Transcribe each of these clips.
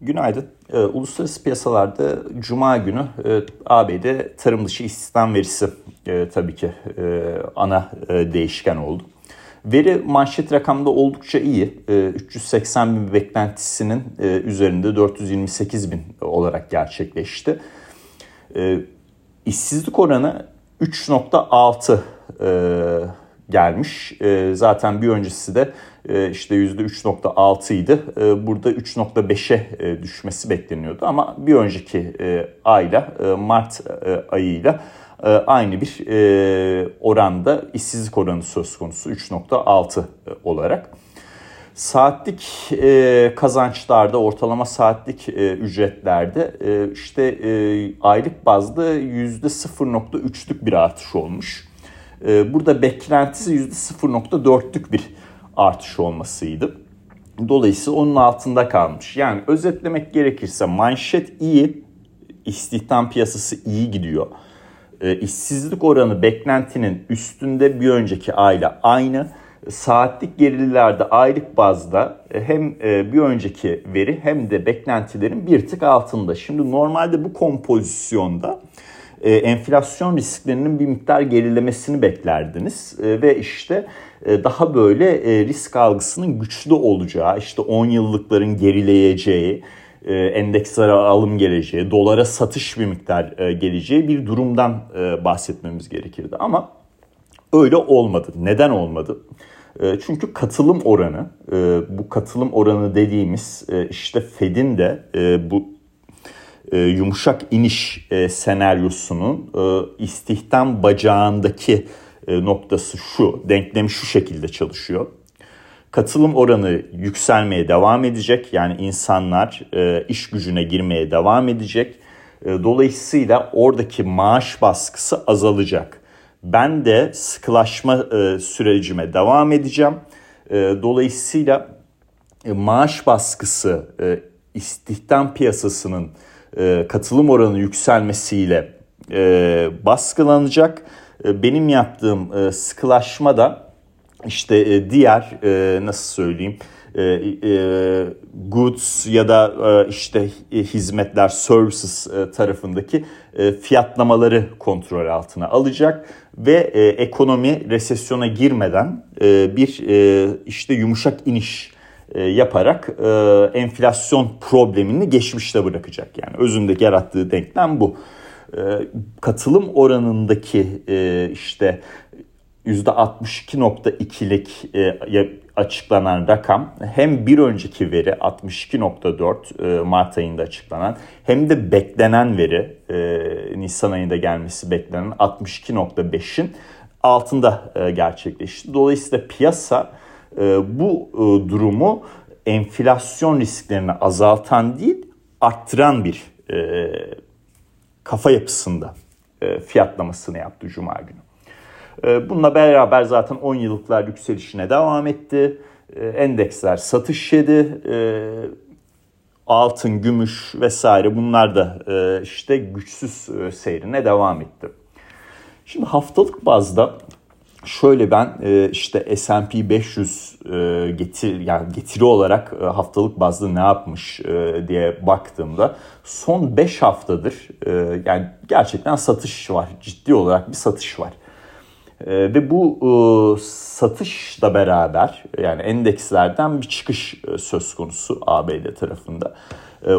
Günaydın. E, uluslararası piyasalarda Cuma günü e, ABD tarım dışı istihdam verisi e, tabii ki e, ana e, değişken oldu. Veri manşet rakamda oldukça iyi. E, 380 bin beklentisinin e, üzerinde 428 bin olarak gerçekleşti. E, işsizlik oranı 3.6 e, gelmiş. E, zaten bir öncesi de işte %3.6 idi. E, burada 3.5'e e, düşmesi bekleniyordu ama bir önceki e, ayla e, Mart e, ayıyla e, aynı bir e, oranda işsizlik oranı söz konusu 3.6 e, olarak. Saatlik e, kazançlarda, ortalama saatlik e, ücretlerde e, işte e, aylık bazda %0.3'lük bir artış olmuş. E, burada beklentisi %0.4'lük bir artış olmasıydı. Dolayısıyla onun altında kalmış. Yani özetlemek gerekirse manşet iyi, istihdam piyasası iyi gidiyor. E, işsizlik oranı beklentinin üstünde bir önceki ayla aynı. Saatlik gerililerde aylık bazda e, hem e, bir önceki veri hem de beklentilerin bir tık altında. Şimdi normalde bu kompozisyonda e, enflasyon risklerinin bir miktar gerilemesini beklerdiniz. Ve işte daha böyle e, risk algısının güçlü olacağı, işte 10 yıllıkların gerileyeceği, e, endekslere alım geleceği, dolara satış bir miktar e, geleceği bir durumdan e, bahsetmemiz gerekirdi. Ama öyle olmadı. Neden olmadı? E, çünkü katılım oranı, e, bu katılım oranı dediğimiz e, işte Fed'in de e, bu e, yumuşak iniş e, senaryosunun e, istihdam bacağındaki e, noktası şu, denklemi şu şekilde çalışıyor. Katılım oranı yükselmeye devam edecek. Yani insanlar e, iş gücüne girmeye devam edecek. E, dolayısıyla oradaki maaş baskısı azalacak. Ben de sıkılaşma e, sürecime devam edeceğim. E, dolayısıyla e, maaş baskısı e, istihdam piyasasının e, katılım oranı yükselmesiyle e, baskılanacak. E, benim yaptığım e, sıkılaşma da işte e, diğer nasıl söyleyeyim goods ya da işte hizmetler services tarafındaki fiyatlamaları kontrol altına alacak ve ekonomi resesyona girmeden bir işte yumuşak iniş yaparak enflasyon problemini geçmişte bırakacak. Yani özünde yarattığı denklem bu. E, katılım oranındaki işte %62.2'lik açıklanan rakam hem bir önceki veri 62.4 Mart ayında açıklanan hem de beklenen veri Nisan ayında gelmesi beklenen 62.5'in altında gerçekleşti. Dolayısıyla piyasa ee, bu e, durumu enflasyon risklerini azaltan değil arttıran bir e, kafa yapısında e, fiyatlamasını yaptı Cuma günü. Bununla beraber zaten 10 yıllıklar yükselişine devam etti. Endeksler satış yedi. Altın, gümüş vesaire bunlar da işte güçsüz seyrine devam etti. Şimdi haftalık bazda Şöyle ben e, işte S&P 500 e, getir yani getiri olarak e, haftalık bazda ne yapmış diye baktığımda son 5 haftadır yani gerçekten satış var. Ciddi olarak bir satış var. Ve bu satışla beraber yani endekslerden bir çıkış söz konusu ABD tarafında.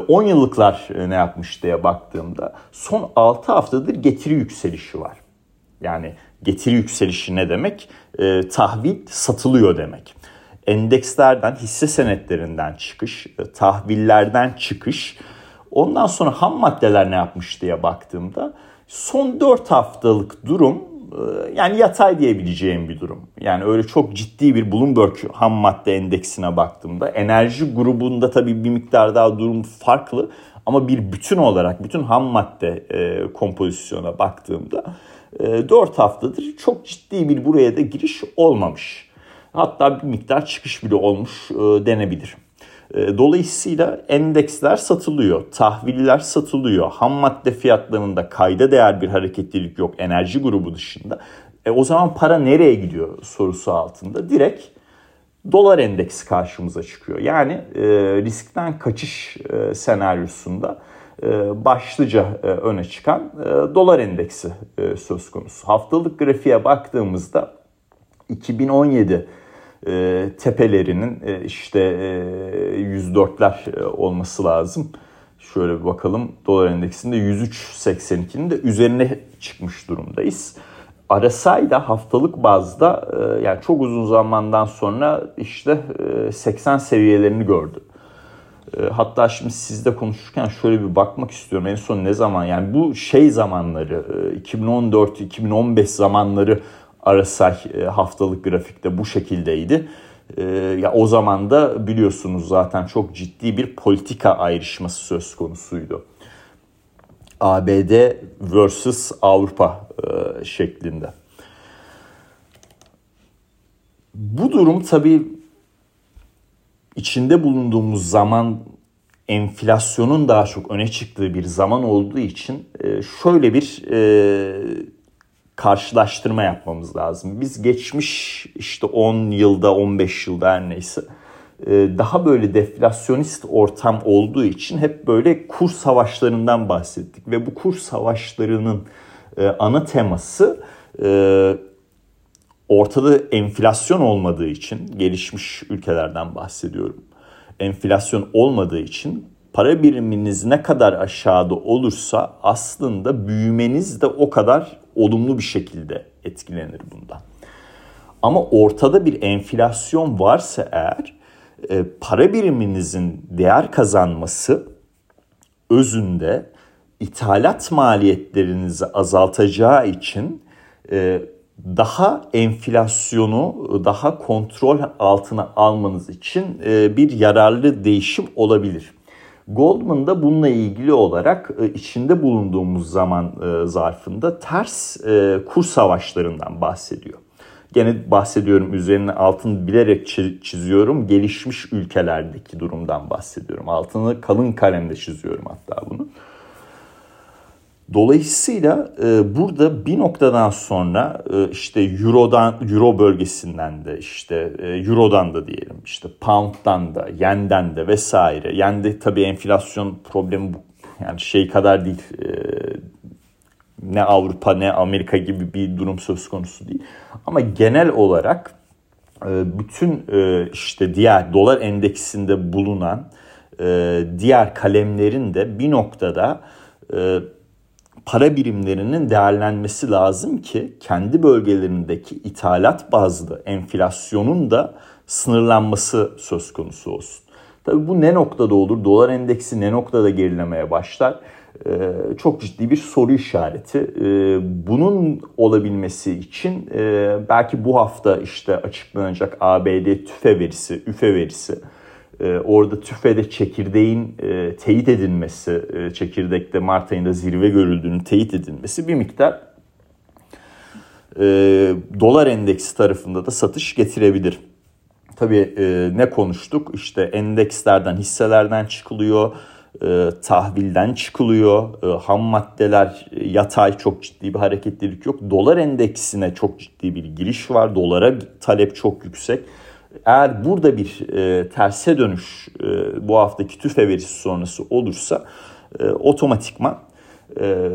10 yıllıklar ne yapmış diye baktığımda son 6 haftadır getiri yükselişi var. Yani getiri yükselişi ne demek? E, tahvil satılıyor demek. Endekslerden, hisse senetlerinden çıkış, e, tahvillerden çıkış. Ondan sonra ham maddeler ne yapmış diye baktığımda son 4 haftalık durum e, yani yatay diyebileceğim bir durum. Yani öyle çok ciddi bir Bloomberg ham madde endeksine baktığımda enerji grubunda tabii bir miktar daha durum farklı ama bir bütün olarak bütün ham madde e, kompozisyona baktığımda 4 ee, haftadır çok ciddi bir buraya da giriş olmamış. Hatta bir miktar çıkış bile olmuş e, denebilir. E, dolayısıyla endeksler satılıyor, tahviller satılıyor, ham madde fiyatlarında kayda değer bir hareketlilik yok enerji grubu dışında. E, o zaman para nereye gidiyor sorusu altında direkt dolar endeksi karşımıza çıkıyor. Yani e, riskten kaçış e, senaryosunda başlıca e, öne çıkan e, dolar endeksi e, söz konusu. Haftalık grafiğe baktığımızda 2017 e, tepelerinin e, işte e, 104'ler e, olması lazım. Şöyle bir bakalım dolar endeksinde 103.82'nin de üzerine çıkmış durumdayız. RSI da haftalık bazda e, yani çok uzun zamandan sonra işte 80 e, seviyelerini gördü. E, hatta şimdi sizle konuşurken şöyle bir bakmak istiyorum. En son ne zaman yani bu şey zamanları 2014-2015 zamanları RSI haftalık grafikte bu şekildeydi. Ya o zaman da biliyorsunuz zaten çok ciddi bir politika ayrışması söz konusuydu. ABD versus Avrupa e, şeklinde. Bu durum tabii içinde bulunduğumuz zaman enflasyonun daha çok öne çıktığı bir zaman olduğu için e, şöyle bir e, karşılaştırma yapmamız lazım. Biz geçmiş işte 10 yılda 15 yılda her neyse e, daha böyle deflasyonist ortam olduğu için hep böyle kur savaşlarından bahsettik. Ve bu kur savaşlarının ana teması ortada enflasyon olmadığı için gelişmiş ülkelerden bahsediyorum. Enflasyon olmadığı için para biriminiz ne kadar aşağıda olursa aslında büyümeniz de o kadar olumlu bir şekilde etkilenir bundan. Ama ortada bir enflasyon varsa eğer e, para biriminizin değer kazanması özünde ithalat maliyetlerinizi azaltacağı için e, daha enflasyonu daha kontrol altına almanız için e, bir yararlı değişim olabilir. Goldman da bununla ilgili olarak içinde bulunduğumuz zaman zarfında ters kur savaşlarından bahsediyor. Gene bahsediyorum üzerine altın bilerek çiziyorum. Gelişmiş ülkelerdeki durumdan bahsediyorum. Altını kalın kalemde çiziyorum hatta bunu. Dolayısıyla e, burada bir noktadan sonra e, işte Euro'dan Euro bölgesinden de işte e, Euro'dan da diyelim işte Pound'dan da Yen'den de vesaire. Yen'de tabii enflasyon problemi yani şey kadar değil. E, ne Avrupa ne Amerika gibi bir durum söz konusu değil. Ama genel olarak e, bütün e, işte diğer dolar endeksinde bulunan e, diğer kalemlerin de bir noktada para birimlerinin değerlenmesi lazım ki kendi bölgelerindeki ithalat bazlı enflasyonun da sınırlanması söz konusu olsun. Tabii bu ne noktada olur? Dolar endeksi ne noktada gerilemeye başlar? Ee, çok ciddi bir soru işareti. Ee, bunun olabilmesi için e, belki bu hafta işte açıklanacak ABD tüfe verisi, üfe verisi, e, orada tüfede çekirdeğin e, teyit edilmesi, çekirdekte Mart ayında zirve görüldüğünün teyit edilmesi bir miktar dolar endeksi tarafında da satış getirebilir. Tabii ne konuştuk? İşte endekslerden, hisselerden çıkılıyor e, tahvilden çıkılıyor. E, ham maddeler e, yatay çok ciddi bir hareketlilik yok. Dolar endeksine çok ciddi bir giriş var. Dolara talep çok yüksek. Eğer burada bir e, terse dönüş e, bu haftaki tüfe verisi sonrası olursa e, otomatikman e,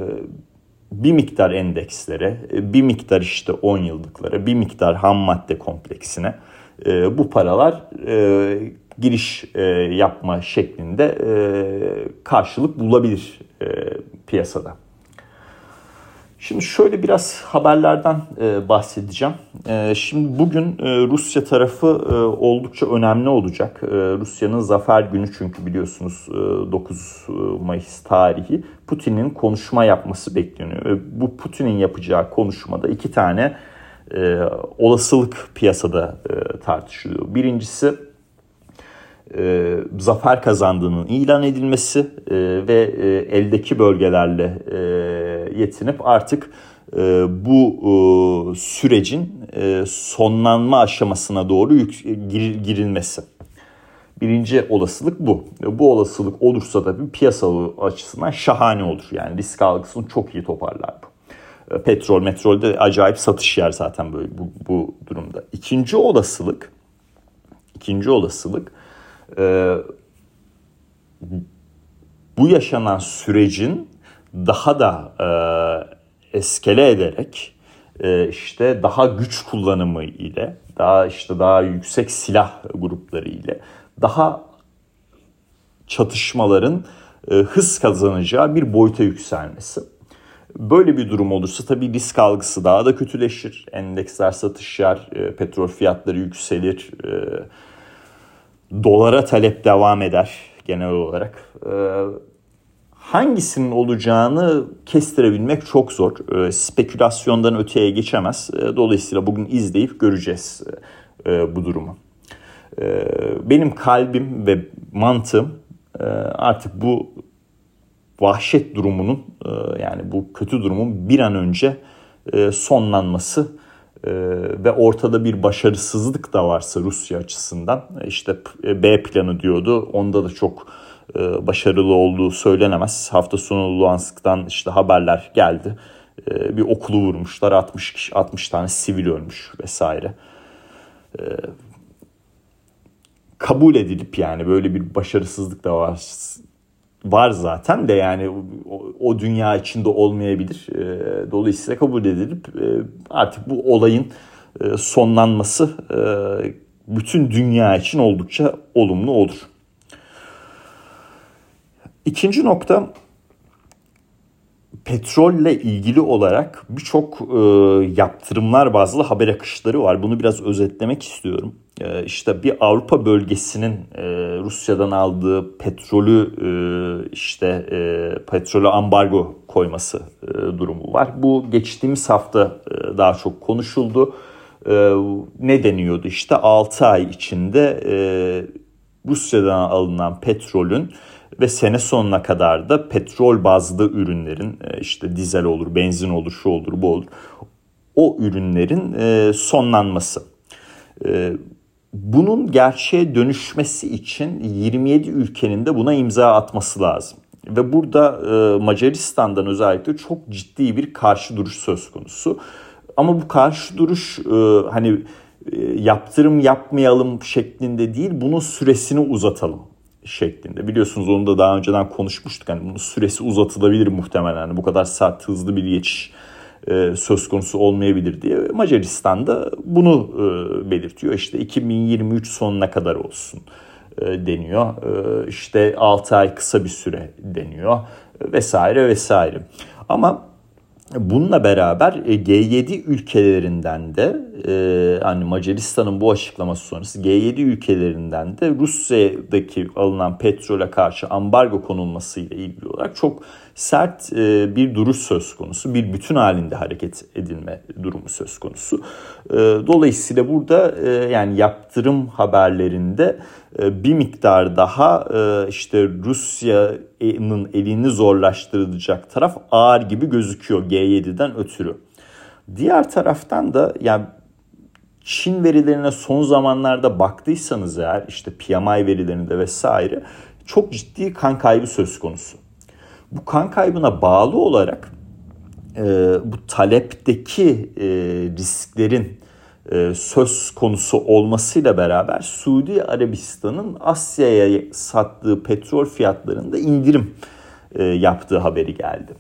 bir miktar endekslere, e, bir miktar işte 10 yıllıklara, bir miktar ham madde kompleksine e, bu paralar e, giriş e, yapma şeklinde e, karşılık bulabilir e, piyasada. Şimdi şöyle biraz haberlerden e, bahsedeceğim. E, şimdi bugün e, Rusya tarafı oldukça önemli olacak. Rusya'nın zafer günü çünkü biliyorsunuz e, 9 Mayıs tarihi Putin'in konuşma yapması bekleniyor. Bu Putin'in yapacağı konuşmada iki tane olasılık piyasada tartışılıyor. Birincisi zafer kazandığının ilan edilmesi ve eldeki bölgelerle e, yetinip artık e, bu e, sürecin e, sonlanma aşamasına doğru yük, gir, girilmesi. Birinci olasılık bu. Bu olasılık olursa da bir piyasalı açısından şahane olur. Yani risk algısını çok iyi toparlar bu. E, petrol, metrolde acayip satış yer zaten böyle bu, bu durumda. İkinci olasılık İkinci olasılık e, bu yaşanan sürecin daha da e, eskele ederek e, işte daha güç kullanımı ile daha işte daha yüksek silah grupları ile daha çatışmaların e, hız kazanacağı bir boyuta yükselmesi. Böyle bir durum olursa tabii risk algısı daha da kötüleşir. Endeksler satışlar, e, petrol fiyatları yükselir. E, dolara talep devam eder genel olarak. E, hangisinin olacağını kestirebilmek çok zor. E, spekülasyondan öteye geçemez. E, dolayısıyla bugün izleyip göreceğiz e, bu durumu. E, benim kalbim ve mantığım e, artık bu vahşet durumunun e, yani bu kötü durumun bir an önce sonlanması ve ortada bir başarısızlık da varsa Rusya açısından işte B planı diyordu. Onda da çok başarılı olduğu söylenemez. Hafta sonu Luhansk'tan işte haberler geldi. Bir okulu vurmuşlar 60 kişi 60 tane sivil ölmüş vesaire. Kabul edilip yani böyle bir başarısızlık da var var zaten de yani o, o dünya içinde olmayabilir. E, dolayısıyla kabul edilip e, artık bu olayın e, sonlanması e, bütün dünya için oldukça olumlu olur. İkinci nokta petrolle ilgili olarak birçok e, yaptırımlar bazlı haber akışları var. Bunu biraz özetlemek istiyorum. E, işte bir Avrupa bölgesinin e, Rusya'dan aldığı petrolü e, işte e, petrolü ambargo koyması e, durumu var. Bu geçtiğimiz hafta e, daha çok konuşuldu. E, ne deniyordu? İşte 6 ay içinde e, Rusya'dan alınan petrolün ve sene sonuna kadar da petrol bazlı ürünlerin e, işte dizel olur, benzin olur, şu olur, bu olur. O ürünlerin e, sonlanması. E, bunun gerçeğe dönüşmesi için 27 ülkenin de buna imza atması lazım. Ve burada Macaristan'dan özellikle çok ciddi bir karşı duruş söz konusu. Ama bu karşı duruş hani yaptırım yapmayalım şeklinde değil bunun süresini uzatalım şeklinde. Biliyorsunuz onu da daha önceden konuşmuştuk. Yani bunun süresi uzatılabilir muhtemelen. Yani bu kadar sert hızlı bir geçiş e, söz konusu olmayabilir diye. Macaristan da bunu e, belirtiyor. İşte 2023 sonuna kadar olsun e, deniyor. E, işte 6 ay kısa bir süre deniyor vesaire vesaire. Ama Bununla beraber e, G7 ülkelerinden de e, hani Macaristan'ın bu açıklaması sonrası G7 ülkelerinden de Rusya'daki alınan petrole karşı ambargo konulması ile ilgili olarak çok sert e, bir duruş söz konusu. Bir bütün halinde hareket edilme durumu söz konusu. Dolayısıyla burada yani yaptırım haberlerinde bir miktar daha işte Rusya'nın elini zorlaştırılacak taraf ağır gibi gözüküyor G7'den ötürü. Diğer taraftan da yani Çin verilerine son zamanlarda baktıysanız eğer işte PMI verilerinde vesaire çok ciddi kan kaybı söz konusu. Bu kan kaybına bağlı olarak e, bu talepteki e, risklerin e, söz konusu olmasıyla beraber Suudi Arabistan'ın Asya'ya sattığı petrol fiyatlarında indirim e, yaptığı haberi geldi.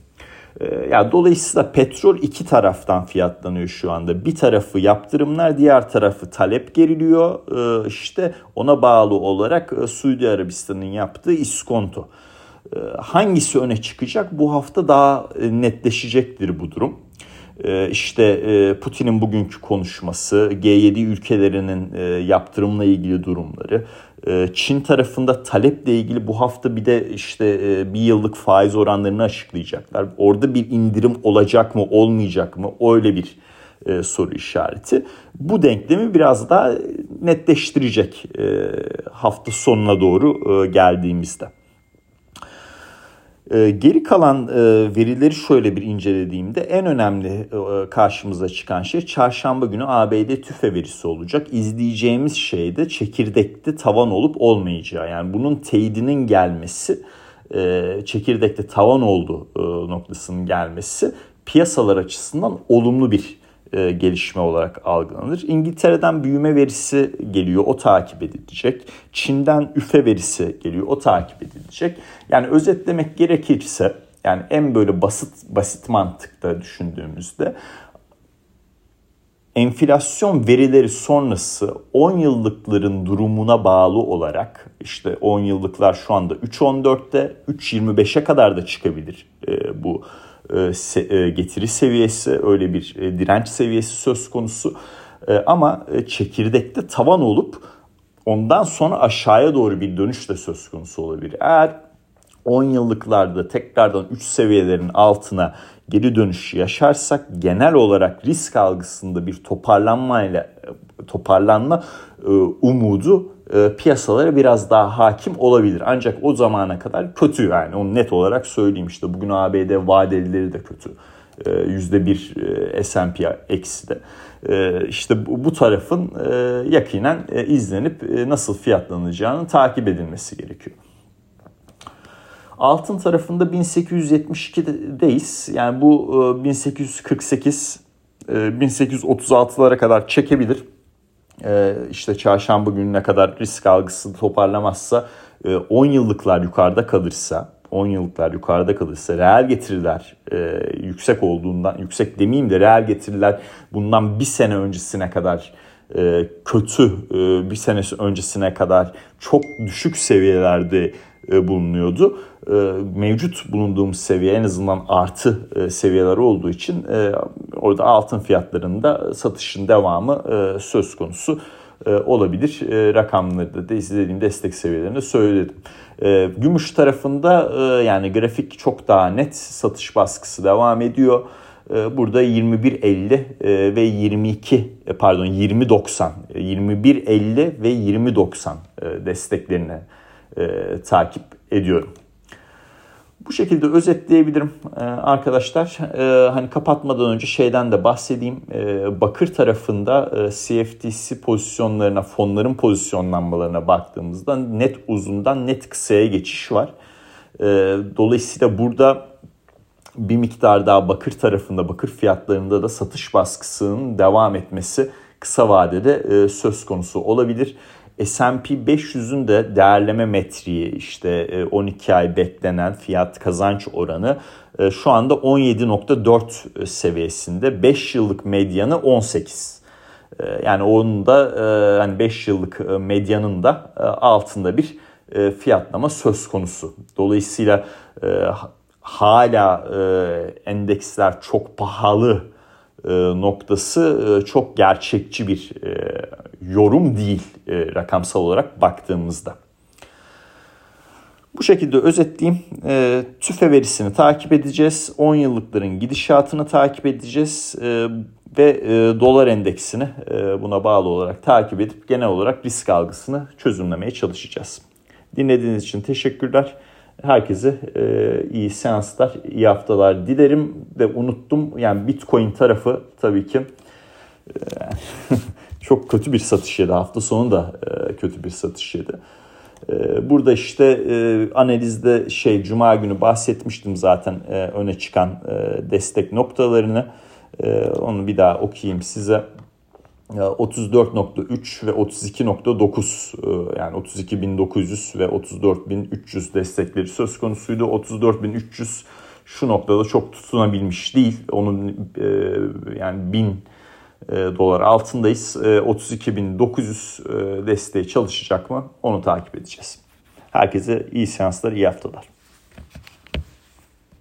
E, yani dolayısıyla petrol iki taraftan fiyatlanıyor şu anda. Bir tarafı yaptırımlar, diğer tarafı talep geriliyor. İşte ona bağlı olarak Suudi Arabistan'ın yaptığı iskonto. Hangisi öne çıkacak? Bu hafta daha netleşecektir bu durum. Ee, işte e, Putin'in bugünkü konuşması, G7 ülkelerinin e, yaptırımla ilgili durumları, e, Çin tarafında taleple ilgili bu hafta bir de işte bir yıllık faiz oranlarını açıklayacaklar. Orada bir indirim olacak mı, olmayacak mı? Öyle bir soru işareti. Bu denklemi biraz daha netleştirecek hafta sonuna doğru geldiğimizde. Ee, geri kalan e, verileri şöyle bir incelediğimde en önemli e, karşımıza çıkan şey çarşamba günü ABD tüfe verisi olacak. İzleyeceğimiz şey de çekirdekte tavan olup olmayacağı. Yani bunun teyidinin gelmesi, e, çekirdekte tavan oldu noktasının gelmesi piyasalar açısından olumlu bir e, gelişme olarak algılanır. İngiltere'den büyüme verisi geliyor, o takip edilecek. Çin'den üfe verisi geliyor, o takip edilecek. Yani özetlemek gerekirse yani en böyle basit basit mantıkta düşündüğümüzde enflasyon verileri sonrası 10 yıllıkların durumuna bağlı olarak işte 10 yıllıklar şu anda 3.14'te 3.25'e kadar da çıkabilir e, bu getiri seviyesi öyle bir e, direnç seviyesi söz konusu e, ama e, çekirdekte tavan olup ondan sonra aşağıya doğru bir dönüş de söz konusu olabilir. Eğer 10 yıllıklarda tekrardan 3 seviyelerin altına geri dönüş yaşarsak genel olarak risk algısında bir toparlanma e, umudu e, piyasalara biraz daha hakim olabilir. Ancak o zamana kadar kötü yani onu net olarak söyleyeyim işte bugün ABD vadelileri de kötü. %1 e, S&P eksi de. İşte bu tarafın yakinen izlenip nasıl fiyatlanacağını takip edilmesi gerekiyor. Altın tarafında 1872'deyiz. Yani bu 1848 e, 1836'lara e, kadar çekebilir. E, işte çarşamba gününe kadar risk algısı toparlamazsa 10 yıllıklar yukarıda kalırsa 10 yıllıklar yukarıda kalırsa reel getiriler yüksek olduğundan yüksek demeyeyim de reel getiriler bundan bir sene öncesine kadar kötü bir sene öncesine kadar çok düşük seviyelerde bulunuyordu. E, mevcut bulunduğumuz seviye en azından artı e, seviyeler olduğu için e, orada altın fiyatlarında satışın devamı söz konusu olabilir. Rakamları da izlediğim destek seviyelerinde söyledim. Gümüş tarafında yani grafik çok daha net satış baskısı devam ediyor. Burada 21.50 ve 22 pardon 20.90 21.50 ve 20.90 desteklerini takip ediyorum. Bu şekilde özetleyebilirim ee, arkadaşlar. Ee, hani kapatmadan önce şeyden de bahsedeyim. Ee, bakır tarafında e, CFTC pozisyonlarına, fonların pozisyonlanmalarına baktığımızda net uzundan net kısaya geçiş var. Dolayısıyla burada bir miktar daha bakır tarafında, bakır fiyatlarında da satış baskısının devam etmesi kısa vadede e, söz konusu olabilir. S&P 500'ün de değerleme metriği işte 12 e, ay beklenen fiyat kazanç oranı e, şu anda 17.4 seviyesinde. 5 yıllık medyanı 18. E, yani onun da hani 5 yıllık medyanın da altında bir fiyatlama söz konusu. Dolayısıyla hala endeksler çok pahalı noktası çok gerçekçi bir yorum değil e, rakamsal olarak baktığımızda. Bu şekilde özetleyeyim. E, tüfe verisini takip edeceğiz. 10 yıllıkların gidişatını takip edeceğiz. E, ve e, dolar endeksini e, buna bağlı olarak takip edip genel olarak risk algısını çözümlemeye çalışacağız. Dinlediğiniz için teşekkürler. Herkese e, iyi seanslar, iyi haftalar dilerim ve unuttum yani Bitcoin tarafı tabii ki e, çok kötü bir satış yedi. Hafta sonu da e, kötü bir satış yedi. E, burada işte e, analizde şey Cuma günü bahsetmiştim zaten öne çıkan destek noktalarını. Onu bir daha okuyayım size. 34.3 ve 32.9 yani 32.900 ve 34.300 destekleri söz konusuydu. 34.300 şu noktada çok tutunabilmiş değil. Onun yani 1000 e, dolar altındayız. E, 32.900 e, desteği çalışacak mı? Onu takip edeceğiz. Herkese iyi seanslar, iyi haftalar.